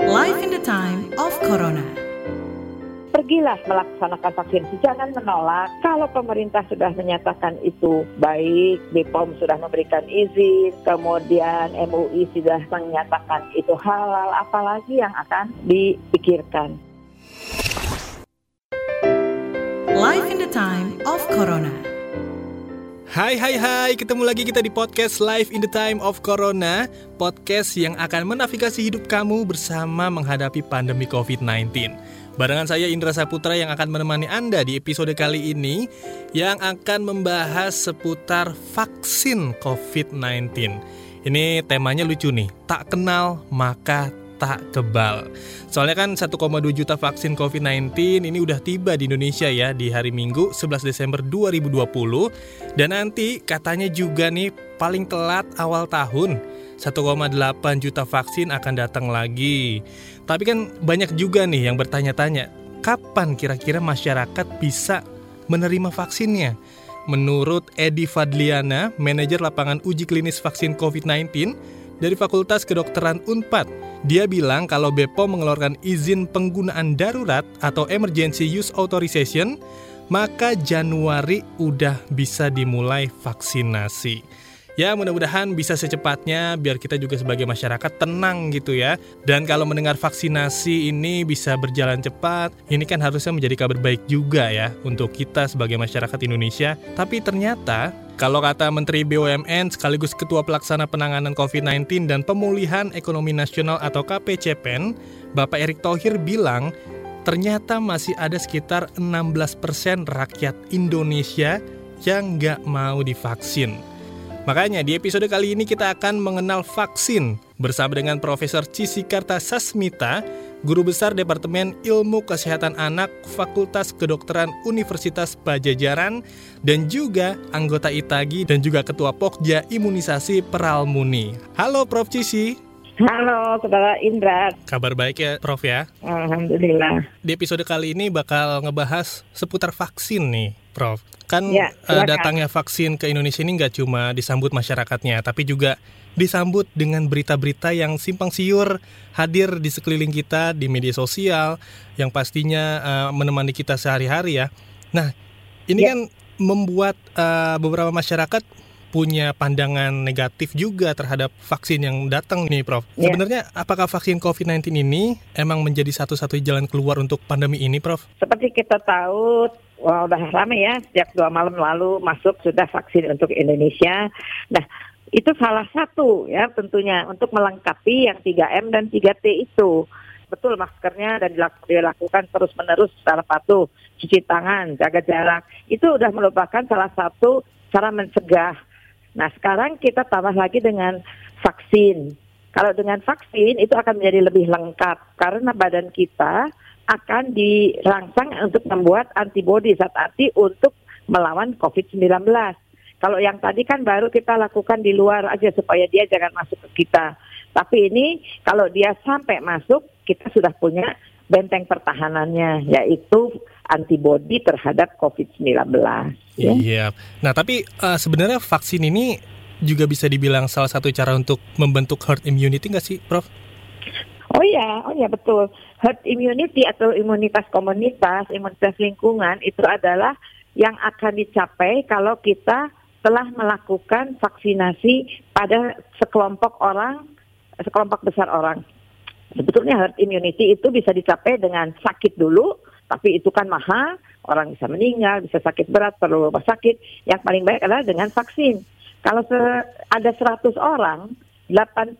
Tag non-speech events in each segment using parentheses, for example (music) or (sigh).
Life in the time of Corona. pergilah melaksanakan vaksinasi. Jangan menolak. Kalau pemerintah sudah menyatakan itu baik, BPOM sudah memberikan izin, kemudian MUI sudah menyatakan itu halal, apalagi yang akan dipikirkan. Life in the time of Corona. Hai hai hai, ketemu lagi kita di podcast Live in the Time of Corona. Podcast yang akan menavigasi hidup kamu bersama menghadapi pandemi COVID-19 Barengan saya Indra Saputra yang akan menemani Anda di episode kali ini Yang akan membahas seputar vaksin COVID-19 Ini temanya lucu nih, tak kenal maka tak kebal. Soalnya kan 1,2 juta vaksin COVID-19 ini udah tiba di Indonesia ya di hari Minggu 11 Desember 2020 dan nanti katanya juga nih paling telat awal tahun 1,8 juta vaksin akan datang lagi. Tapi kan banyak juga nih yang bertanya-tanya, kapan kira-kira masyarakat bisa menerima vaksinnya? Menurut Edi Fadliana, manajer lapangan uji klinis vaksin COVID-19, dari Fakultas Kedokteran Unpad. Dia bilang kalau BPOM mengeluarkan izin penggunaan darurat atau Emergency Use Authorization, maka Januari udah bisa dimulai vaksinasi. Ya mudah-mudahan bisa secepatnya biar kita juga sebagai masyarakat tenang gitu ya. Dan kalau mendengar vaksinasi ini bisa berjalan cepat, ini kan harusnya menjadi kabar baik juga ya untuk kita sebagai masyarakat Indonesia. Tapi ternyata kalau kata Menteri BUMN sekaligus Ketua Pelaksana Penanganan COVID-19 dan Pemulihan Ekonomi Nasional atau KPCPEN, Bapak Erick Thohir bilang ternyata masih ada sekitar 16% rakyat Indonesia yang nggak mau divaksin. Makanya di episode kali ini kita akan mengenal vaksin bersama dengan Profesor Cisikarta Sasmita, Guru Besar Departemen Ilmu Kesehatan Anak Fakultas Kedokteran Universitas Pajajaran dan juga anggota ITAGI dan juga Ketua Pokja Imunisasi Peralmuni. Halo Prof Cisi. Halo, Saudara Indra. Kabar baik ya, Prof ya? Alhamdulillah. Di episode kali ini bakal ngebahas seputar vaksin nih, Prof. Kan Ya, uh, silakan. datangnya vaksin ke Indonesia ini nggak cuma disambut masyarakatnya, tapi juga disambut dengan berita-berita yang simpang siur hadir di sekeliling kita di media sosial yang pastinya uh, menemani kita sehari-hari ya. Nah, ini Ya. kan membuat uh, beberapa masyarakat punya pandangan negatif juga terhadap vaksin yang datang nih, Prof. Ya. Sebenarnya apakah vaksin COVID-19 ini emang menjadi satu-satunya jalan keluar untuk pandemi ini, Prof? Seperti kita tahu, wah, udah lama ya, sejak dua malam lalu masuk sudah vaksin untuk Indonesia. Nah, itu salah satu ya tentunya untuk melengkapi yang 3M dan 3T itu. Betul maskernya dan dilak- dilakukan terus-menerus secara patuh, cuci tangan, jaga jarak. Itu udah merupakan salah satu cara mencegah. Nah, sekarang kita tambah lagi dengan vaksin. Kalau dengan vaksin itu akan menjadi lebih lengkap karena badan kita akan dirangsang untuk membuat antibodi zat anti untuk melawan COVID-19. Kalau yang tadi kan baru kita lakukan di luar aja supaya dia jangan masuk ke kita. Tapi ini kalau dia sampai masuk, kita sudah punya benteng pertahanannya, yaitu antibodi terhadap COVID-19. Ya. Iya. Nah, tapi uh, sebenarnya vaksin ini juga bisa dibilang salah satu cara untuk membentuk herd immunity nggak sih, Prof? Oh iya, oh iya betul. Herd immunity atau imunitas komunitas, imunitas lingkungan itu adalah yang akan dicapai kalau kita telah melakukan vaksinasi pada sekelompok orang, sekelompok besar orang. Sebetulnya herd immunity itu bisa dicapai dengan sakit dulu, tapi itu kan mahal, orang bisa meninggal, bisa sakit berat, perlu rumah sakit. Yang paling baik adalah dengan vaksin. Kalau ada 100 orang, 80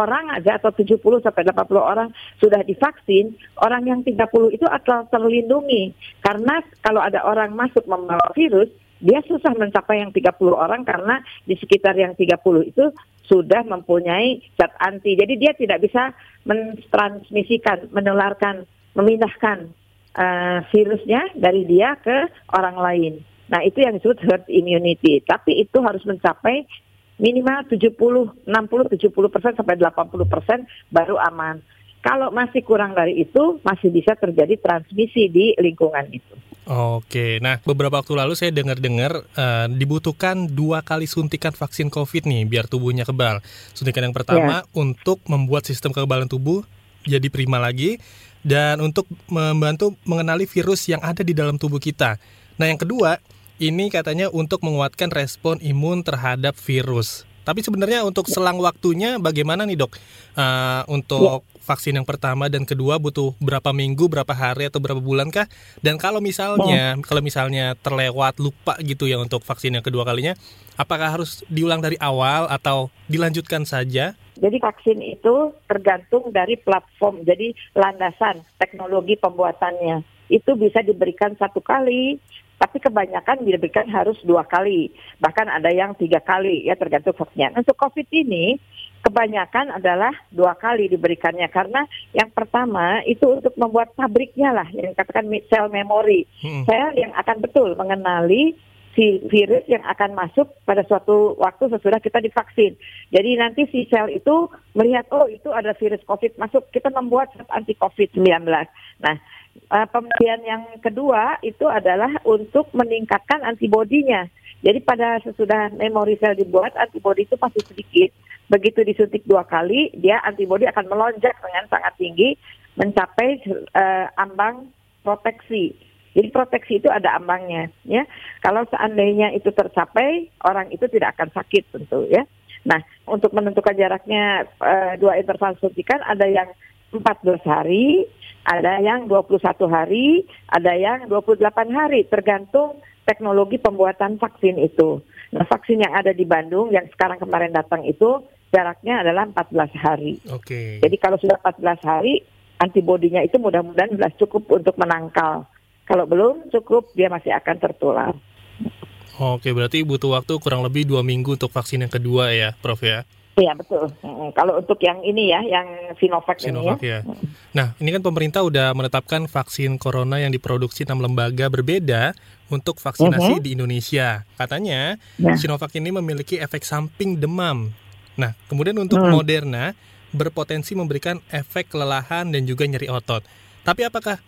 orang aja atau 70 sampai 80 orang sudah divaksin, orang yang 30 itu akan terlindungi. Karena kalau ada orang masuk membawa virus, dia susah mencapai yang 30 orang karena di sekitar yang 30 itu sudah mempunyai zat anti. Jadi dia tidak bisa mentransmisikan, menularkan, memindahkan eh, virusnya dari dia ke orang lain. Nah, itu yang disebut herd immunity. Tapi itu harus mencapai minimal 70, 60, 70 persen sampai 80 persen baru aman. Kalau masih kurang dari itu, masih bisa terjadi transmisi di lingkungan itu. Oke, nah beberapa waktu lalu saya dengar-dengar eh, dibutuhkan dua kali suntikan vaksin COVID nih biar tubuhnya kebal. Suntikan yang pertama untuk membuat sistem kekebalan tubuh jadi prima lagi dan untuk membantu mengenali virus yang ada di dalam tubuh kita. Nah, yang kedua, ini katanya untuk menguatkan respon imun terhadap virus. Tapi sebenarnya untuk selang waktunya bagaimana nih dok? Uh, untuk ya. vaksin yang pertama dan kedua butuh berapa minggu, berapa hari atau berapa bulan kah? Dan kalau misalnya, ya. kalau misalnya terlewat lupa gitu ya untuk vaksin yang kedua kalinya, apakah harus diulang dari awal atau dilanjutkan saja? Jadi vaksin itu tergantung dari platform, jadi landasan teknologi pembuatannya. Itu bisa diberikan satu kali, tapi kebanyakan diberikan harus dua kali, bahkan ada yang tiga kali ya tergantung vaksinnya. Untuk COVID ini kebanyakan adalah dua kali diberikannya karena yang pertama itu untuk membuat pabriknya lah yang dikatakan sel memory, hmm. sel yang akan betul mengenali si virus yang akan masuk pada suatu waktu sesudah kita divaksin. Jadi nanti si sel itu melihat oh itu ada virus COVID masuk, kita membuat anti COVID-19. Nah, uh, pemberian yang kedua itu adalah untuk meningkatkan antibodinya. Jadi pada sesudah memori sel dibuat, antibodi itu pasti sedikit. Begitu disuntik dua kali, dia antibodi akan melonjak dengan sangat tinggi, mencapai uh, ambang proteksi. Jadi proteksi itu ada ambangnya, ya. Kalau seandainya itu tercapai, orang itu tidak akan sakit tentu, ya. Nah, untuk menentukan jaraknya uh, dua interval suntikan ada yang 14 hari, ada yang 21 hari, ada yang 28 hari, tergantung teknologi pembuatan vaksin itu. Nah, vaksin yang ada di Bandung yang sekarang kemarin datang itu jaraknya adalah 14 hari. Oke. Okay. Jadi kalau sudah 14 hari, antibodinya itu mudah-mudahan sudah cukup untuk menangkal. Kalau belum cukup, dia masih akan tertular. Oke, berarti butuh waktu kurang lebih dua minggu untuk vaksin yang kedua ya, Prof ya? Iya betul. Kalau untuk yang ini ya, yang Sinovac, Sinovac ini ya. ya. Nah, ini kan pemerintah udah menetapkan vaksin corona yang diproduksi enam lembaga berbeda untuk vaksinasi uh -huh. di Indonesia. Katanya ya. Sinovac ini memiliki efek samping demam. Nah, kemudian untuk hmm. Moderna berpotensi memberikan efek kelelahan dan juga nyeri otot. Tapi apakah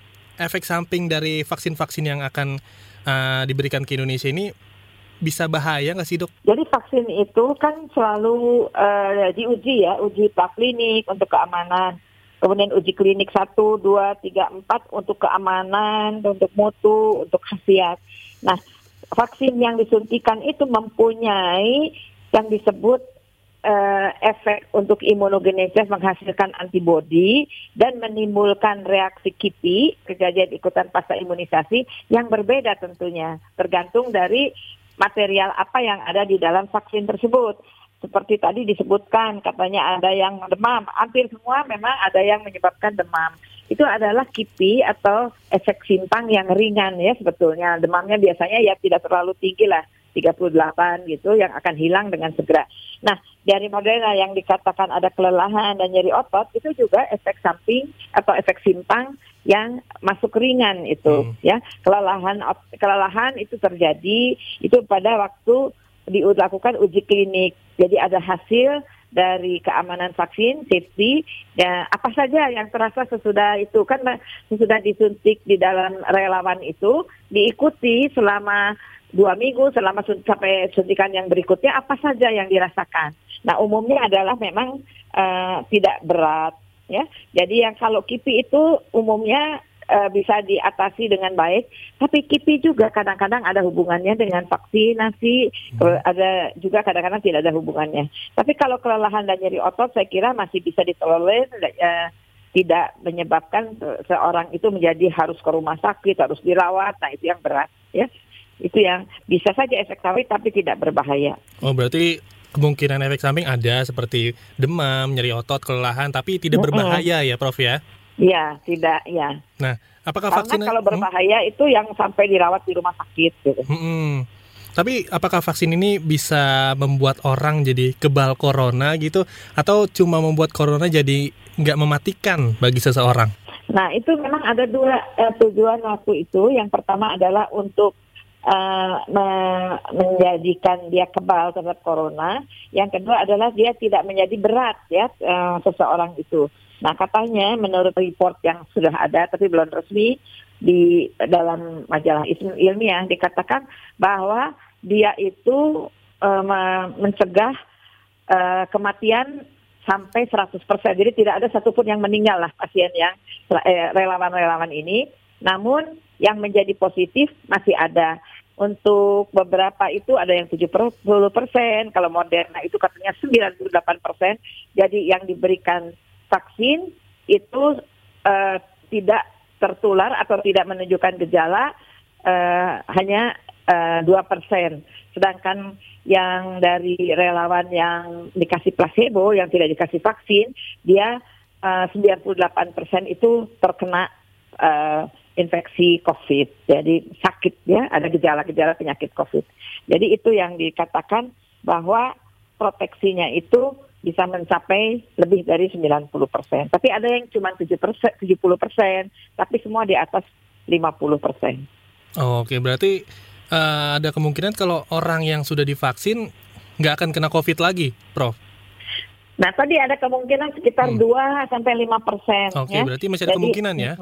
efek samping dari vaksin-vaksin yang akan uh, diberikan ke Indonesia ini bisa bahaya nggak sih dok? Jadi vaksin itu kan selalu uh, diuji ya, uji praklinik untuk keamanan. Kemudian uji klinik 1, 2, 3, 4 untuk keamanan, untuk mutu, untuk khasiat. Nah, vaksin yang disuntikan itu mempunyai yang disebut uh, efek untuk imunogenesis menghasilkan antibodi dan menimbulkan reaksi KIPI, kejadian ikutan pasca imunisasi, yang berbeda tentunya, tergantung dari material apa yang ada di dalam vaksin tersebut. Seperti tadi disebutkan, katanya ada yang demam. Hampir semua memang ada yang menyebabkan demam. Itu adalah KIPI atau efek simpang yang ringan ya sebetulnya. Demamnya biasanya ya tidak terlalu tinggi lah, 38 gitu yang akan hilang dengan segera. Nah, dari Moderna yang dikatakan ada kelelahan dan nyeri otot itu juga efek samping atau efek simpang yang masuk ringan itu hmm. ya kelelahan kelelahan itu terjadi itu pada waktu dilakukan uji klinik jadi ada hasil dari keamanan vaksin safety ya apa saja yang terasa sesudah itu kan sesudah disuntik di dalam relawan itu diikuti selama dua minggu selama sampai suntikan yang berikutnya apa saja yang dirasakan nah umumnya adalah memang uh, tidak berat ya. Jadi yang kalau KIPI itu umumnya uh, bisa diatasi dengan baik, tapi KIPI juga kadang-kadang ada hubungannya dengan vaksinasi, hmm. ada juga kadang-kadang tidak ada hubungannya. Tapi kalau kelelahan dan nyeri otot saya kira masih bisa ditolerir uh, tidak menyebabkan seorang itu menjadi harus ke rumah sakit, harus dirawat. Nah, itu yang berat ya. Itu yang bisa saja efek samping tapi tidak berbahaya. Oh, berarti kemungkinan efek samping ada seperti demam, nyeri otot, kelelahan, tapi tidak berbahaya ya, Prof ya? Iya, tidak, ya. Nah, apakah Karena vaksin kalau berbahaya hmm? itu yang sampai dirawat di rumah sakit gitu. Hmm. Tapi apakah vaksin ini bisa membuat orang jadi kebal corona gitu, atau cuma membuat corona jadi nggak mematikan bagi seseorang? Nah, itu memang ada dua eh, tujuan waktu itu. Yang pertama adalah untuk me menjadikan dia kebal terhadap corona. Yang kedua adalah dia tidak menjadi berat ya uh, seseorang itu. Nah katanya menurut report yang sudah ada tapi belum resmi di dalam majalah ilmiah dikatakan bahwa dia itu uh, mencegah uh, kematian sampai 100%. Jadi tidak ada satupun yang meninggal lah pasien yang eh, relawan-relawan ini. Namun yang menjadi positif masih ada. Untuk beberapa itu ada yang 70 persen, kalau Moderna itu katanya 98 persen. Jadi yang diberikan vaksin itu uh, tidak tertular atau tidak menunjukkan gejala uh, hanya eh, dua persen. Sedangkan yang dari relawan yang dikasih placebo, yang tidak dikasih vaksin, dia uh, 98 persen itu terkena uh, infeksi COVID. Jadi sakit ya, ada gejala-gejala penyakit COVID. Jadi itu yang dikatakan bahwa proteksinya itu bisa mencapai lebih dari 90 persen. Tapi ada yang cuma 7 persen, 70 persen, tapi semua di atas 50 persen. Oh, Oke, berarti uh, ada kemungkinan kalau orang yang sudah divaksin nggak akan kena COVID lagi, Prof? Nah, tadi ada kemungkinan sekitar hmm. 2 sampai 5 persen. Oke, ya. berarti masih ada Jadi, kemungkinan ya?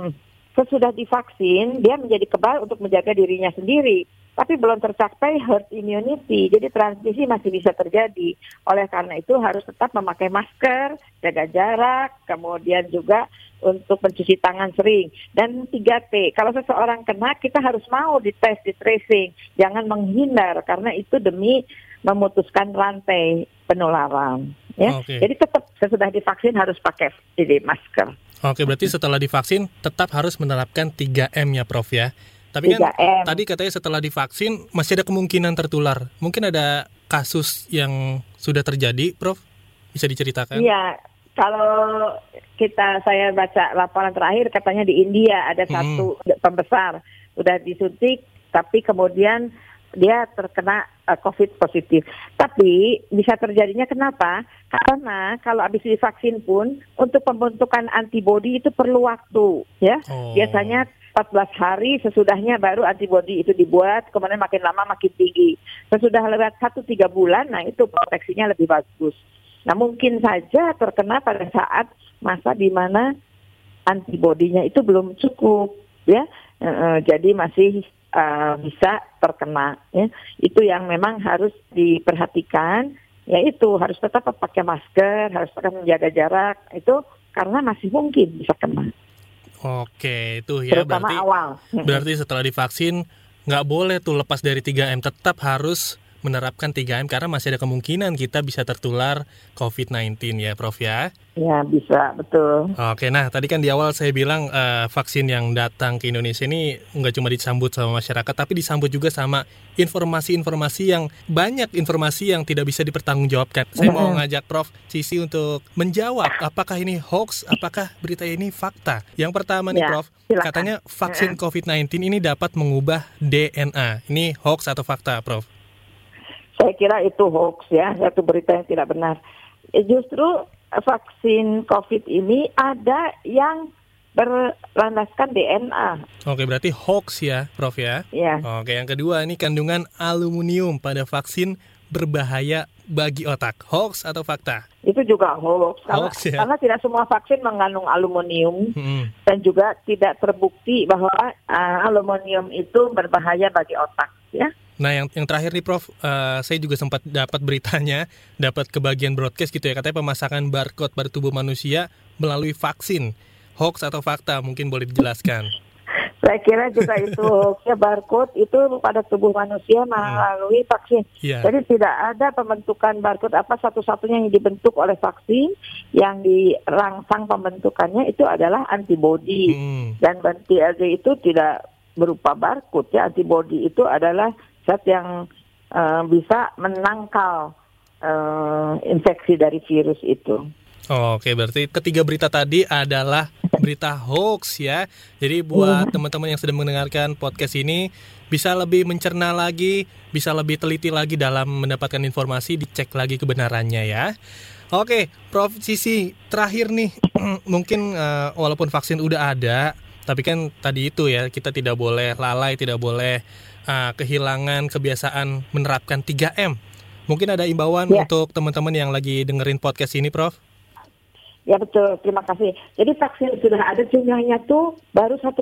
Sesudah divaksin, dia menjadi kebal untuk menjaga dirinya sendiri tapi belum tercapai herd immunity. Jadi transmisi masih bisa terjadi. Oleh karena itu harus tetap memakai masker, jaga jarak, kemudian juga untuk mencuci tangan sering. Dan 3T, kalau seseorang kena kita harus mau dites, di tracing. Jangan menghindar karena itu demi memutuskan rantai penularan. Ya. Okay. Jadi tetap sesudah divaksin harus pakai ini masker. Oke, berarti setelah divaksin tetap harus menerapkan 3M ya Prof ya. Tapi kan tadi katanya setelah divaksin masih ada kemungkinan tertular. Mungkin ada kasus yang sudah terjadi, Prof? Bisa diceritakan? Iya, kalau kita saya baca laporan terakhir katanya di India ada hmm. satu pembesar udah disuntik tapi kemudian dia terkena uh, COVID positif. Tapi bisa terjadinya kenapa? Karena kalau habis divaksin pun untuk pembentukan antibodi itu perlu waktu, ya. Oh. Biasanya 14 hari sesudahnya baru antibodi itu dibuat, kemudian makin lama makin tinggi. Sesudah lewat 1-3 bulan, nah itu proteksinya lebih bagus. Nah mungkin saja terkena pada saat masa di mana antibodinya itu belum cukup, ya. E, e, jadi masih uh, bisa terkena, ya. Itu yang memang harus diperhatikan, yaitu harus tetap pakai masker, harus tetap menjaga jarak, itu karena masih mungkin bisa kena. Oke, itu ya Terutama berarti awal. berarti setelah divaksin nggak boleh tuh lepas dari 3M, tetap harus menerapkan 3M karena masih ada kemungkinan kita bisa tertular COVID-19 ya Prof ya. Ya bisa, betul. Oke, nah tadi kan di awal saya bilang uh, vaksin yang datang ke Indonesia ini nggak cuma disambut sama masyarakat, tapi disambut juga sama informasi-informasi yang banyak informasi yang tidak bisa dipertanggungjawabkan. Saya mau ngajak Prof Sisi untuk menjawab apakah ini hoax, apakah berita ini fakta. Yang pertama nih ya, Prof, silakan. katanya vaksin COVID-19 ini dapat mengubah DNA. Ini hoax atau fakta, Prof? Saya kira itu hoax ya, satu berita yang tidak benar. Eh, justru vaksin COVID ini ada yang berlandaskan DNA. Oke, berarti hoax ya, Prof ya? Iya. Oke, yang kedua ini kandungan aluminium pada vaksin berbahaya bagi otak. Hoax atau fakta? Itu juga hoax. Karena, hoax ya? karena tidak semua vaksin mengandung aluminium hmm. dan juga tidak terbukti bahwa uh, aluminium itu berbahaya bagi otak, ya. Nah, yang yang terakhir nih Prof, uh, saya juga sempat dapat beritanya, (laughs) dapat kebagian broadcast gitu ya, katanya pemasangan barcode pada tubuh manusia melalui vaksin. Hoax atau fakta mungkin boleh dijelaskan. Saya kira juga itu hoaxnya barcode itu pada tubuh manusia hmm. melalui vaksin. Yeah. Jadi tidak ada pembentukan barcode apa satu-satunya yang dibentuk oleh vaksin yang dirangsang pembentukannya itu adalah antibodi hmm. dan antibodi itu tidak berupa barcode ya antibodi itu adalah zat yang uh, bisa menangkal uh, infeksi dari virus itu. Oh, Oke, berarti ketiga berita tadi adalah berita hoax ya. Jadi buat iya. teman-teman yang sedang mendengarkan podcast ini bisa lebih mencerna lagi, bisa lebih teliti lagi dalam mendapatkan informasi, dicek lagi kebenarannya ya. Oke, Prof Sisi, terakhir nih, (clears throat) mungkin uh, walaupun vaksin udah ada, tapi kan tadi itu ya kita tidak boleh lalai, tidak boleh uh, kehilangan kebiasaan menerapkan 3M. Mungkin ada imbauan ya. untuk teman-teman yang lagi dengerin podcast ini, Prof? Ya betul, terima kasih. Jadi vaksin sudah ada jumlahnya tuh baru 1,2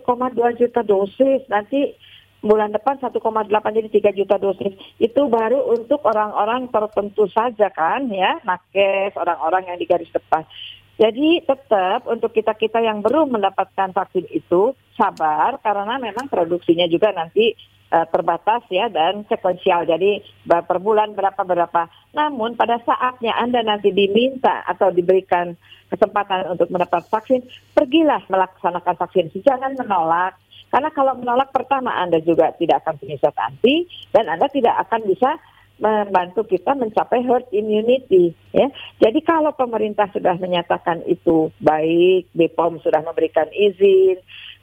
juta dosis. Nanti bulan depan 1,8 jadi 3 juta dosis. Itu baru untuk orang-orang tertentu saja kan ya, nakes, orang-orang yang di garis depan. Jadi tetap untuk kita-kita yang belum mendapatkan vaksin itu sabar karena memang produksinya juga nanti uh, terbatas ya dan sekuensial. Jadi per bulan berapa berapa. Namun pada saatnya Anda nanti diminta atau diberikan kesempatan untuk mendapat vaksin, pergilah melaksanakan vaksin. Jangan menolak karena kalau menolak pertama Anda juga tidak akan punya zat anti dan Anda tidak akan bisa membantu kita mencapai herd immunity ya. Jadi kalau pemerintah sudah menyatakan itu baik, BPOM sudah memberikan izin,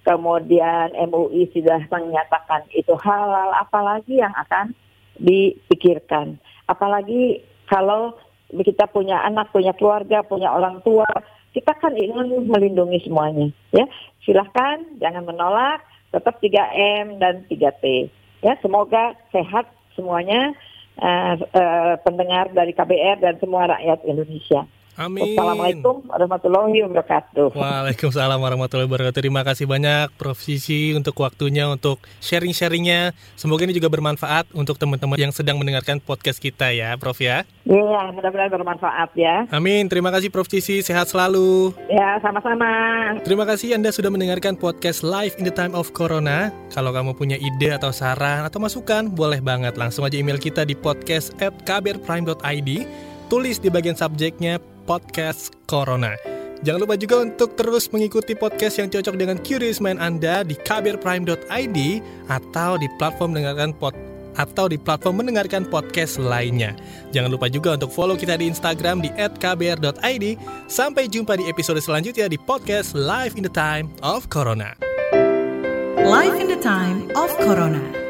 kemudian MUI sudah menyatakan itu halal, apalagi yang akan dipikirkan. Apalagi kalau kita punya anak, punya keluarga, punya orang tua, kita kan ingin melindungi semuanya ya. Silahkan jangan menolak tetap 3M dan 3T. Ya, semoga sehat semuanya uh, uh, pendengar dari KBR dan semua rakyat Indonesia. Amin. Assalamualaikum warahmatullahi wabarakatuh. Waalaikumsalam warahmatullahi wabarakatuh. Terima kasih banyak Prof. Sisi untuk waktunya, untuk sharing-sharingnya. Semoga ini juga bermanfaat untuk teman-teman yang sedang mendengarkan podcast kita ya, Prof ya. Iya, mudah-mudahan bermanfaat ya. Amin. Terima kasih Prof. Sisi. Sehat selalu. Ya, sama-sama. Terima kasih Anda sudah mendengarkan podcast Live in the Time of Corona. Kalau kamu punya ide atau saran atau masukan, boleh banget langsung aja email kita di podcast at kbrprime.id. Tulis di bagian subjeknya podcast Corona. Jangan lupa juga untuk terus mengikuti podcast yang cocok dengan curious mind Anda di kbrprime.id atau di platform mendengarkan pod atau di platform mendengarkan podcast lainnya. Jangan lupa juga untuk follow kita di Instagram di @kbr.id. Sampai jumpa di episode selanjutnya di podcast Live in the Time of Corona. Live in the Time of Corona.